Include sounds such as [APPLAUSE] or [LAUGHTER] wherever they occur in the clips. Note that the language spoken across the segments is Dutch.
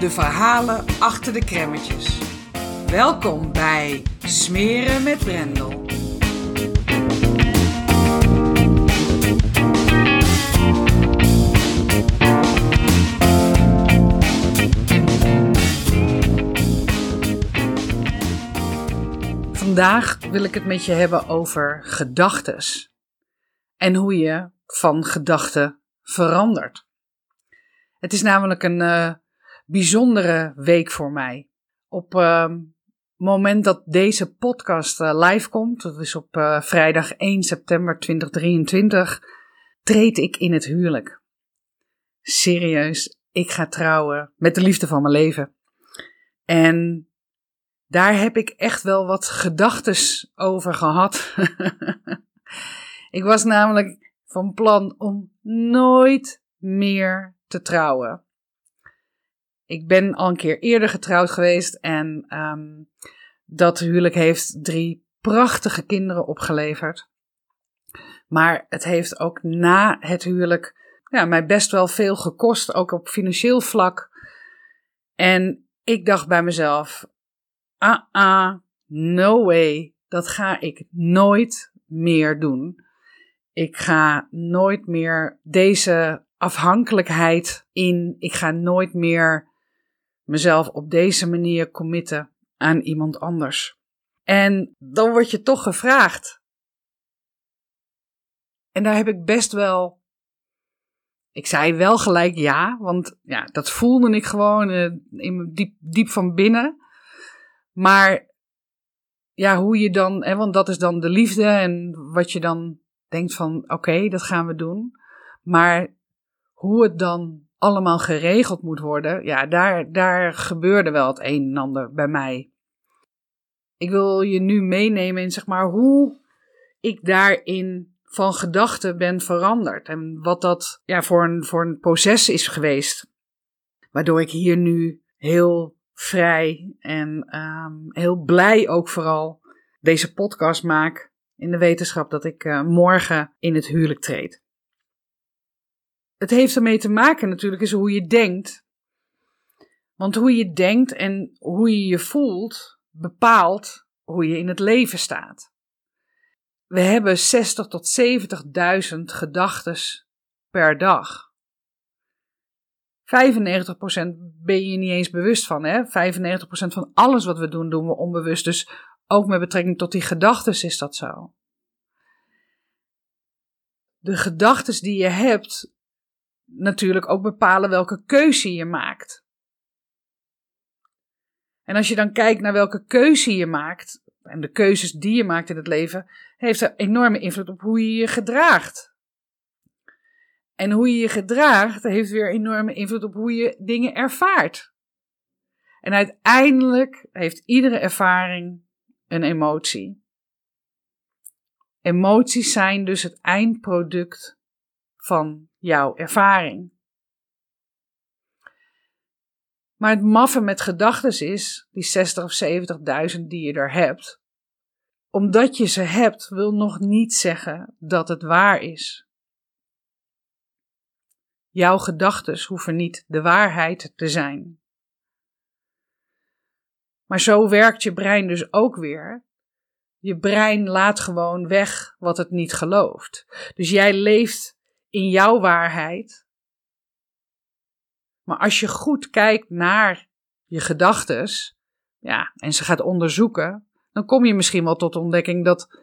de verhalen achter de kremmetjes. Welkom bij Smeren met Brendel. Vandaag wil ik het met je hebben over gedachtes en hoe je van gedachten verandert. Het is namelijk een uh, bijzondere week voor mij. Op het uh, moment dat deze podcast uh, live komt, dat is op uh, vrijdag 1 september 2023, treed ik in het huwelijk. Serieus, ik ga trouwen met de liefde van mijn leven. En daar heb ik echt wel wat gedachtes over gehad. [LAUGHS] ik was namelijk van plan om nooit meer te trouwen. Ik ben al een keer eerder getrouwd geweest en um, dat huwelijk heeft drie prachtige kinderen opgeleverd. Maar het heeft ook na het huwelijk ja, mij best wel veel gekost, ook op financieel vlak. En ik dacht bij mezelf: ah, ah, no way, dat ga ik nooit meer doen. Ik ga nooit meer deze afhankelijkheid in. Ik ga nooit meer mezelf op deze manier committen aan iemand anders. En dan word je toch gevraagd. En daar heb ik best wel. Ik zei wel gelijk ja, want ja, dat voelde ik gewoon uh, in diep, diep van binnen. Maar ja, hoe je dan, hè, want dat is dan de liefde en wat je dan denkt van oké, dat gaan we doen. Maar hoe het dan allemaal geregeld moet worden, ja, daar, daar gebeurde wel het een en ander bij mij. Ik wil je nu meenemen in zeg maar hoe ik daarin van gedachten ben veranderd en wat dat ja, voor, een, voor een proces is geweest. Waardoor ik hier nu heel vrij en um, heel blij ook vooral deze podcast maak in de wetenschap dat ik uh, morgen in het huwelijk treed het heeft ermee te maken natuurlijk is hoe je denkt. Want hoe je denkt en hoe je je voelt bepaalt hoe je in het leven staat. We hebben 60 tot 70.000 gedachten per dag. 95% ben je niet eens bewust van. Hè? 95% van alles wat we doen, doen we onbewust. Dus ook met betrekking tot die gedachten is dat zo. De gedachten die je hebt, natuurlijk ook bepalen welke keuze je maakt. En als je dan kijkt naar welke keuze je maakt, en de keuzes die je maakt in het leven, heeft er enorme invloed op hoe je je gedraagt. En hoe je je gedraagt, heeft weer enorme invloed op hoe je dingen ervaart. En uiteindelijk heeft iedere ervaring een emotie. Emoties zijn dus het eindproduct van jouw ervaring. Maar het maffe met gedachten is, die 60 of 70.000 die je er hebt, omdat je ze hebt, wil nog niet zeggen dat het waar is. Jouw gedachten hoeven niet de waarheid te zijn. Maar zo werkt je brein dus ook weer. Je brein laat gewoon weg wat het niet gelooft. Dus jij leeft in jouw waarheid. Maar als je goed kijkt naar je gedachtes, ja, en ze gaat onderzoeken, dan kom je misschien wel tot de ontdekking dat,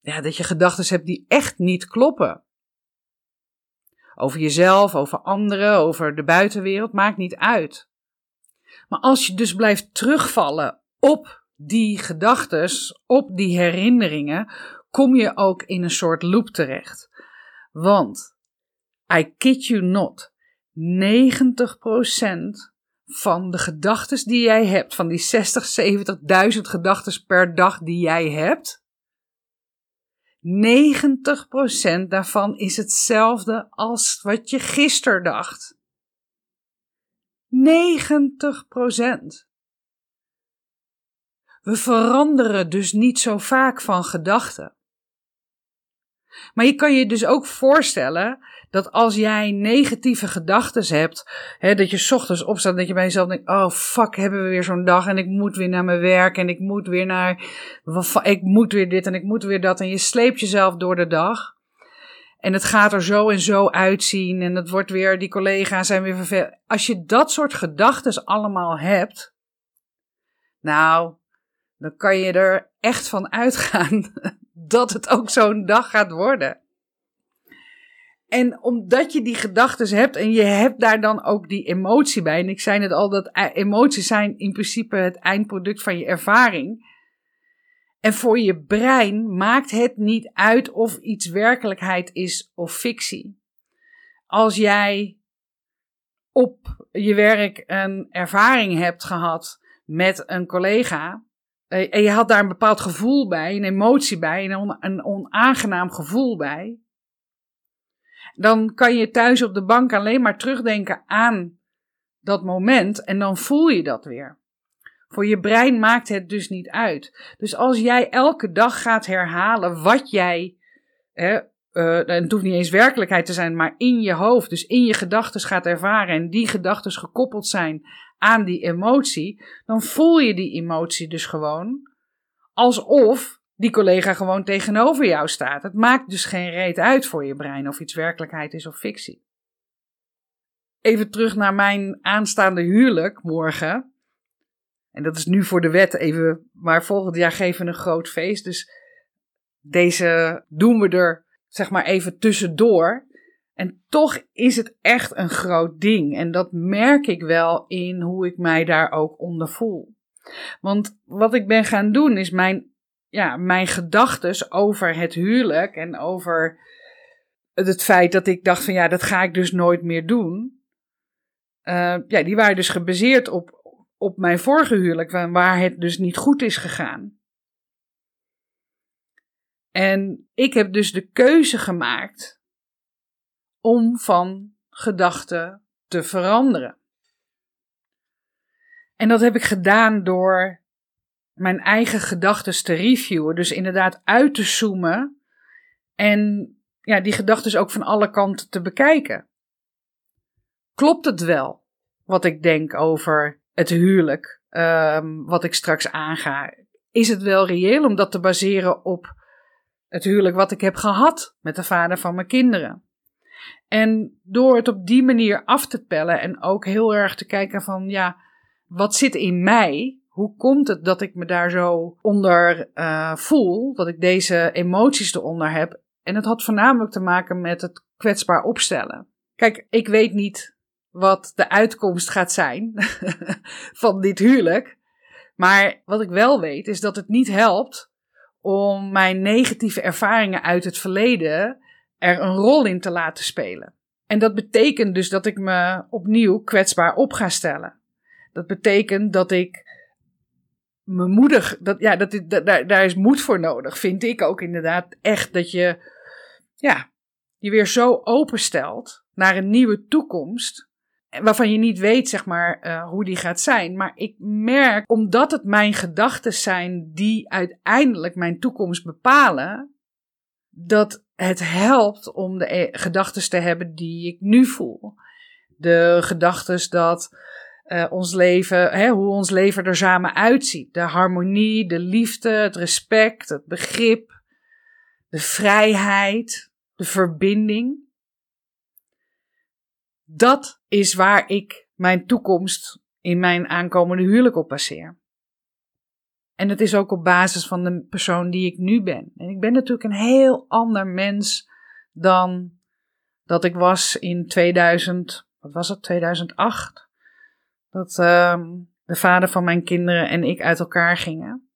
ja, dat je gedachten hebt die echt niet kloppen. Over jezelf, over anderen, over de buitenwereld, maakt niet uit. Maar als je dus blijft terugvallen op die gedachten, op die herinneringen, kom je ook in een soort loop terecht. Want, I kid you not, 90% van de gedachten die jij hebt, van die 60, 70.000 gedachten per dag die jij hebt, 90% daarvan is hetzelfde als wat je gisteren dacht. 90%. We veranderen dus niet zo vaak van gedachten. Maar je kan je dus ook voorstellen dat als jij negatieve gedachten hebt, hè, dat je ochtends opstaat en dat je bij jezelf denkt: oh fuck, hebben we weer zo'n dag en ik moet weer naar mijn werk en ik moet weer naar, ik moet weer dit en ik moet weer dat en je sleept jezelf door de dag. En het gaat er zo en zo uitzien en het wordt weer, die collega's zijn weer vervelend. Als je dat soort gedachten allemaal hebt, nou, dan kan je er echt van uitgaan dat het ook zo'n dag gaat worden. En omdat je die gedachten hebt en je hebt daar dan ook die emotie bij. En ik zei net al dat e- emoties zijn in principe het eindproduct van je ervaring. En voor je brein maakt het niet uit of iets werkelijkheid is of fictie. Als jij op je werk een ervaring hebt gehad met een collega, en je had daar een bepaald gevoel bij, een emotie bij, een, een onaangenaam gevoel bij. Dan kan je thuis op de bank alleen maar terugdenken aan dat moment en dan voel je dat weer. Voor je brein maakt het dus niet uit. Dus als jij elke dag gaat herhalen wat jij, hè, uh, het hoeft niet eens werkelijkheid te zijn, maar in je hoofd, dus in je gedachten gaat ervaren en die gedachten gekoppeld zijn aan die emotie, dan voel je die emotie dus gewoon alsof die collega gewoon tegenover jou staat. Het maakt dus geen reet uit voor je brein of iets werkelijkheid is of fictie. Even terug naar mijn aanstaande huwelijk morgen. En dat is nu voor de wet even, maar volgend jaar geven we een groot feest. Dus deze doen we er zeg maar even tussendoor. En toch is het echt een groot ding. En dat merk ik wel in hoe ik mij daar ook onder voel. Want wat ik ben gaan doen is mijn, ja, mijn gedachten over het huwelijk en over het feit dat ik dacht van ja, dat ga ik dus nooit meer doen. Uh, ja, die waren dus gebaseerd op, op mijn vorige huwelijk, waar het dus niet goed is gegaan. En ik heb dus de keuze gemaakt om van gedachten te veranderen. En dat heb ik gedaan door mijn eigen gedachten te reviewen. Dus inderdaad uit te zoomen en ja, die gedachten ook van alle kanten te bekijken. Klopt het wel wat ik denk over het huwelijk, um, wat ik straks aanga? Is het wel reëel om dat te baseren op het huwelijk wat ik heb gehad met de vader van mijn kinderen. En door het op die manier af te pellen en ook heel erg te kijken van ja, wat zit in mij? Hoe komt het dat ik me daar zo onder uh, voel? Dat ik deze emoties eronder heb? En het had voornamelijk te maken met het kwetsbaar opstellen. Kijk, ik weet niet wat de uitkomst gaat zijn [LAUGHS] van dit huwelijk. Maar wat ik wel weet is dat het niet helpt om mijn negatieve ervaringen uit het verleden er een rol in te laten spelen. En dat betekent dus dat ik me opnieuw kwetsbaar op ga stellen. Dat betekent dat ik me moedig, dat, ja, dat, daar, daar is moed voor nodig, vind ik ook inderdaad echt dat je, ja, je weer zo openstelt naar een nieuwe toekomst waarvan je niet weet, zeg maar, uh, hoe die gaat zijn. Maar ik merk, omdat het mijn gedachten zijn die uiteindelijk mijn toekomst bepalen, dat het helpt om de e-, gedachten te hebben die ik nu voel. De gedachten dat uh, ons leven, hè, hoe ons leven er samen uitziet. De harmonie, de liefde, het respect, het begrip, de vrijheid, de verbinding. Dat is waar ik mijn toekomst in mijn aankomende huwelijk op baseer. En het is ook op basis van de persoon die ik nu ben. En ik ben natuurlijk een heel ander mens dan dat ik was in 2000, wat was het, 2008? Dat uh, de vader van mijn kinderen en ik uit elkaar gingen.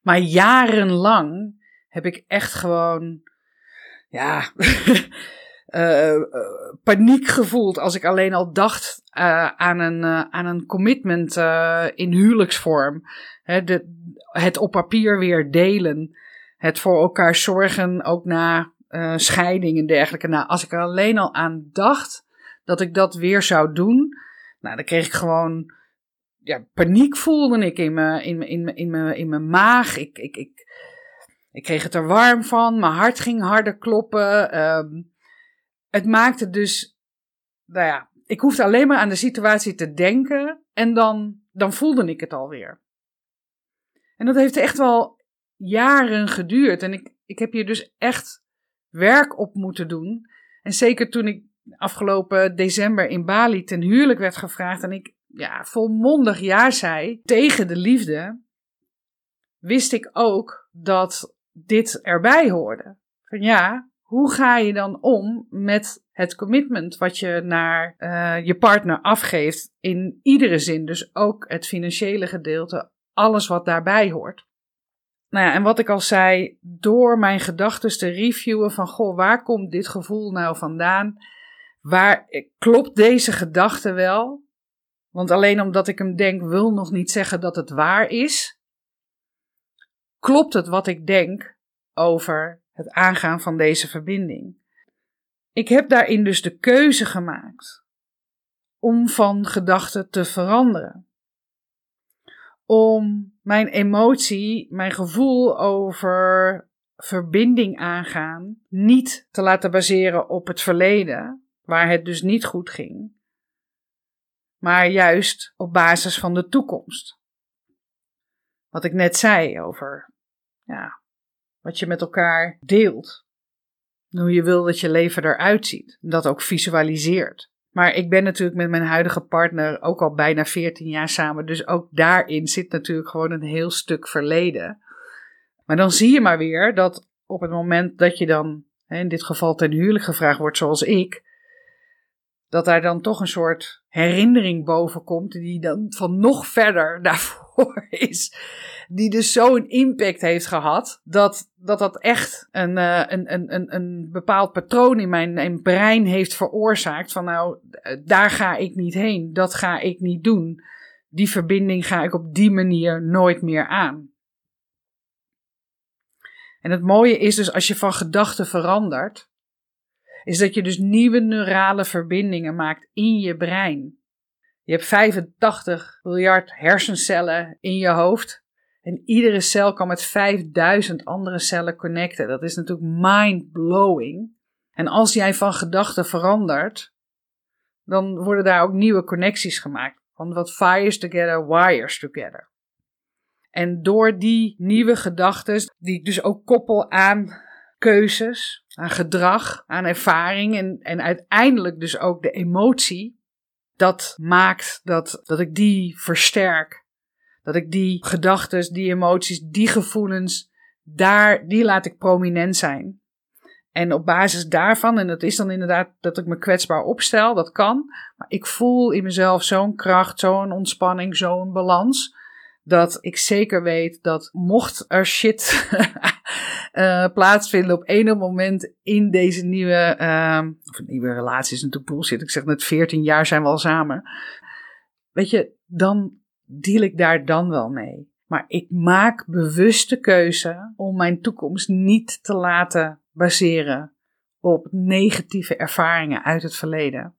Maar jarenlang heb ik echt gewoon, ja, uh, [LAUGHS] paniek gevoeld als ik alleen al dacht uh, aan, een, aan een commitment in huwelijksvorm. de, het op papier weer delen. Het voor elkaar zorgen, ook na scheiding en dergelijke. Nou, als ik er alleen al aan dacht dat ik dat weer zou doen, nou, dan kreeg ik gewoon ja, paniek voelde ik in mijn, in in in mijn, in mijn maag. Ik, ik, ik, ik kreeg het er warm van. Mijn hart ging harder kloppen. Um, het maakte dus, nou ja, ik hoefde alleen maar aan de situatie te denken en dan, dan voelde ik het alweer. En dat heeft echt wel jaren geduurd. En ik, ik heb hier dus echt werk op moeten doen. En zeker toen ik afgelopen december in Bali ten huwelijk werd gevraagd en ik ja, volmondig ja zei tegen de liefde, wist ik ook dat dit erbij hoorde. Van ja, hoe ga je dan om met het commitment wat je naar uh, je partner afgeeft in iedere zin, dus ook het financiële gedeelte, alles wat daarbij hoort. Nou ja, en wat ik al zei, door mijn gedachten te reviewen van, goh, waar komt dit gevoel nou vandaan? Waar klopt deze gedachte wel? Want alleen omdat ik hem denk, wil nog niet zeggen dat het waar is. Klopt het wat ik denk over het aangaan van deze verbinding? Ik heb daarin dus de keuze gemaakt om van gedachten te veranderen. Om mijn emotie, mijn gevoel over verbinding aangaan, niet te laten baseren op het verleden, waar het dus niet goed ging, maar juist op basis van de toekomst. Wat ik net zei over ja, wat je met elkaar deelt. Hoe je wil dat je leven eruit ziet. Dat ook visualiseert. Maar ik ben natuurlijk met mijn huidige partner ook al bijna 14 jaar samen. Dus ook daarin zit natuurlijk gewoon een heel stuk verleden. Maar dan zie je maar weer dat op het moment dat je dan, in dit geval ten huwelijk gevraagd wordt zoals ik, dat daar dan toch een soort herinnering boven komt, die dan van nog verder [LAUGHS] daarvoor is. Die dus zo'n impact heeft gehad, dat dat, dat echt een, uh, een, een, een, bepaald patroon in mijn, brein heeft veroorzaakt. Van nou, daar ga ik niet heen, dat ga ik niet doen. Die verbinding ga ik op die manier nooit meer aan. En het mooie is dus als je van gedachten verandert, is dat je dus nieuwe neurale verbindingen maakt in je brein. Je hebt 85 miljard hersencellen in je hoofd. En iedere cel kan met 5000 andere cellen connecten. Dat is natuurlijk mind-blowing. En als jij van gedachten verandert, dan worden daar ook nieuwe connecties gemaakt. Want wat fires together, wires together. En door die nieuwe gedachten, die ik dus ook koppel aan keuzes, aan gedrag, aan ervaring en, en uiteindelijk dus ook de emotie. Dat maakt dat, dat ik die versterk. Dat ik die gedachten, die emoties, die gevoelens, daar, die laat ik prominent zijn. En op basis daarvan, en dat is dan inderdaad dat ik me kwetsbaar opstel, dat kan. Maar ik voel in mezelf zo'n kracht, zo'n ontspanning, zo'n balans. Dat ik zeker weet dat mocht er shit uh, [LAUGHS] plaatsvinden op enig moment in deze nieuwe, uh, of nieuwe relatie is natuurlijk bullshit. Ik zeg net 14 jaar zijn we al samen. Weet je, dan deal ik daar dan wel mee. Maar ik maak bewuste keuze om mijn toekomst niet te laten baseren op negatieve ervaringen uit het verleden.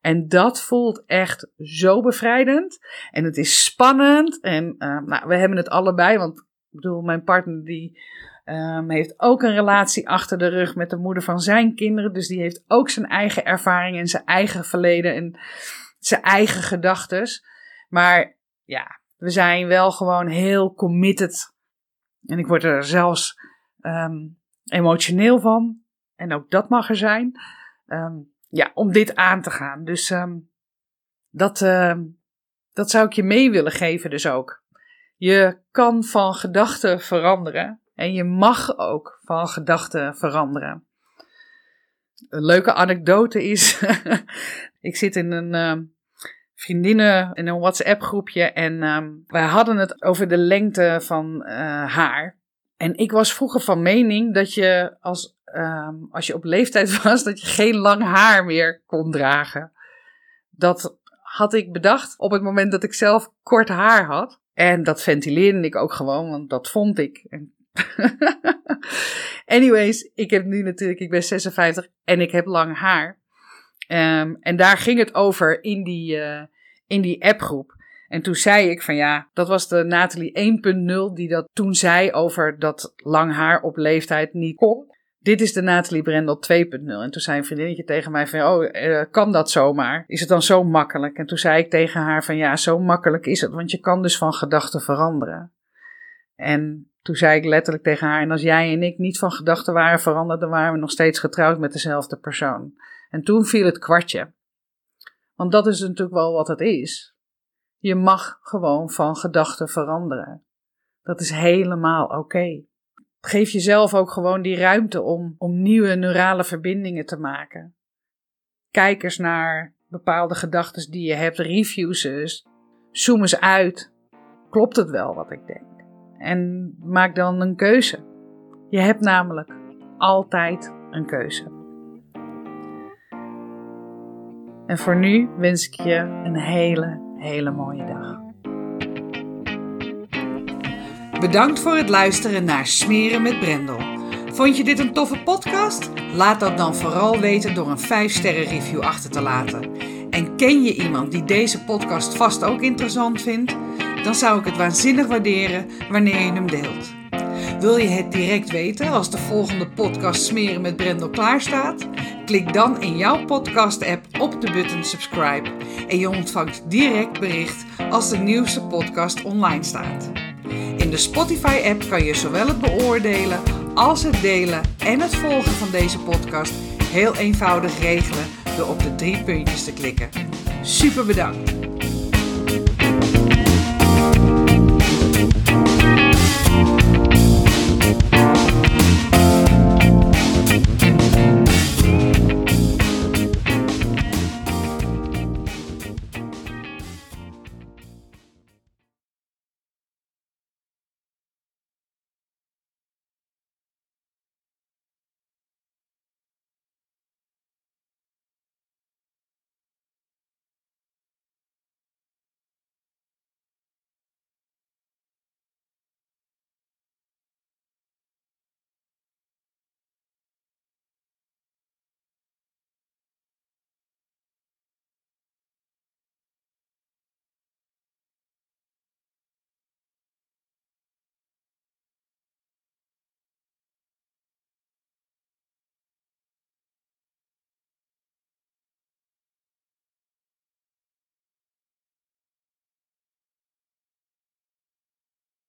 En dat voelt echt zo bevrijdend. En het is spannend. En uh, nou, we hebben het allebei. Want ik bedoel, mijn partner die Um, heeft ook een relatie achter de rug met de moeder van zijn kinderen. Dus die heeft ook zijn eigen ervaring en zijn eigen verleden en zijn eigen gedachtes. Maar ja, we zijn wel gewoon heel committed. En ik word er zelfs um, emotioneel van. En ook dat mag er zijn. Um, ja, om dit aan te gaan. Dus dat, Dat zou ik je mee willen geven dus ook. Je kan van gedachten veranderen en je mag ook van gedachten veranderen. Een leuke anekdote is, [LAUGHS] ik zit in een uh, vriendinnen in een WhatsApp groepje en wij hadden het over de lengte van uh, haar. En ik was vroeger van mening dat je als, ehm, als je op leeftijd [LAUGHS] was, dat je geen lang haar meer kon dragen. Dat had ik bedacht op het moment dat ik zelf kort haar had. En dat ventileerde ik ook gewoon, want dat vond ik. [LAUGHS] Anyways, ik heb nu natuurlijk, ik ben 56 en ik heb lang haar. Um, en daar ging het over in die, uh, in die appgroep. En toen zei ik van ja, dat was de Natalie 1.0 die dat toen zei over dat lang haar op leeftijd niet kon. Dit is de Natalie Brendel 2.0. En toen zei een vriendinnetje tegen mij van, oh, uh, kan dat zomaar? Is het dan zo makkelijk? En toen zei ik tegen haar van, ja, zo makkelijk is het, want je kan dus van gedachten veranderen. En toen zei ik letterlijk tegen haar, en als jij en ik niet van gedachten waren veranderd, dan waren we nog steeds getrouwd met dezelfde persoon. En toen viel het kwartje. Want dat is natuurlijk wel wat het is. Je mag gewoon van gedachten veranderen. Dat is helemaal oké. Geef jezelf ook gewoon die ruimte om, om nieuwe neurale verbindingen te maken. Kijk eens naar bepaalde gedachten die je hebt, review ze eens. Zoom eens uit. Klopt het wel wat ik denk? En maak dan een keuze. Je hebt namelijk altijd een keuze. En voor nu wens ik je een hele, hele mooie dag. Bedankt voor het luisteren naar Smeren met Brendel. Vond je dit een toffe podcast? Laat dat dan vooral weten door een 5-sterren review achter te laten. En ken je iemand die deze podcast vast ook interessant vindt? Dan zou ik het waanzinnig waarderen wanneer je hem deelt. Wil je het direct weten als de volgende podcast Smeren met Brendel klaar staat? Klik dan in jouw podcast-app op de button subscribe en je ontvangt direct bericht als de nieuwste podcast online staat. De Spotify-app kan je zowel het beoordelen als het delen en het volgen van deze podcast heel eenvoudig regelen door op de drie puntjes te klikken. Super bedankt!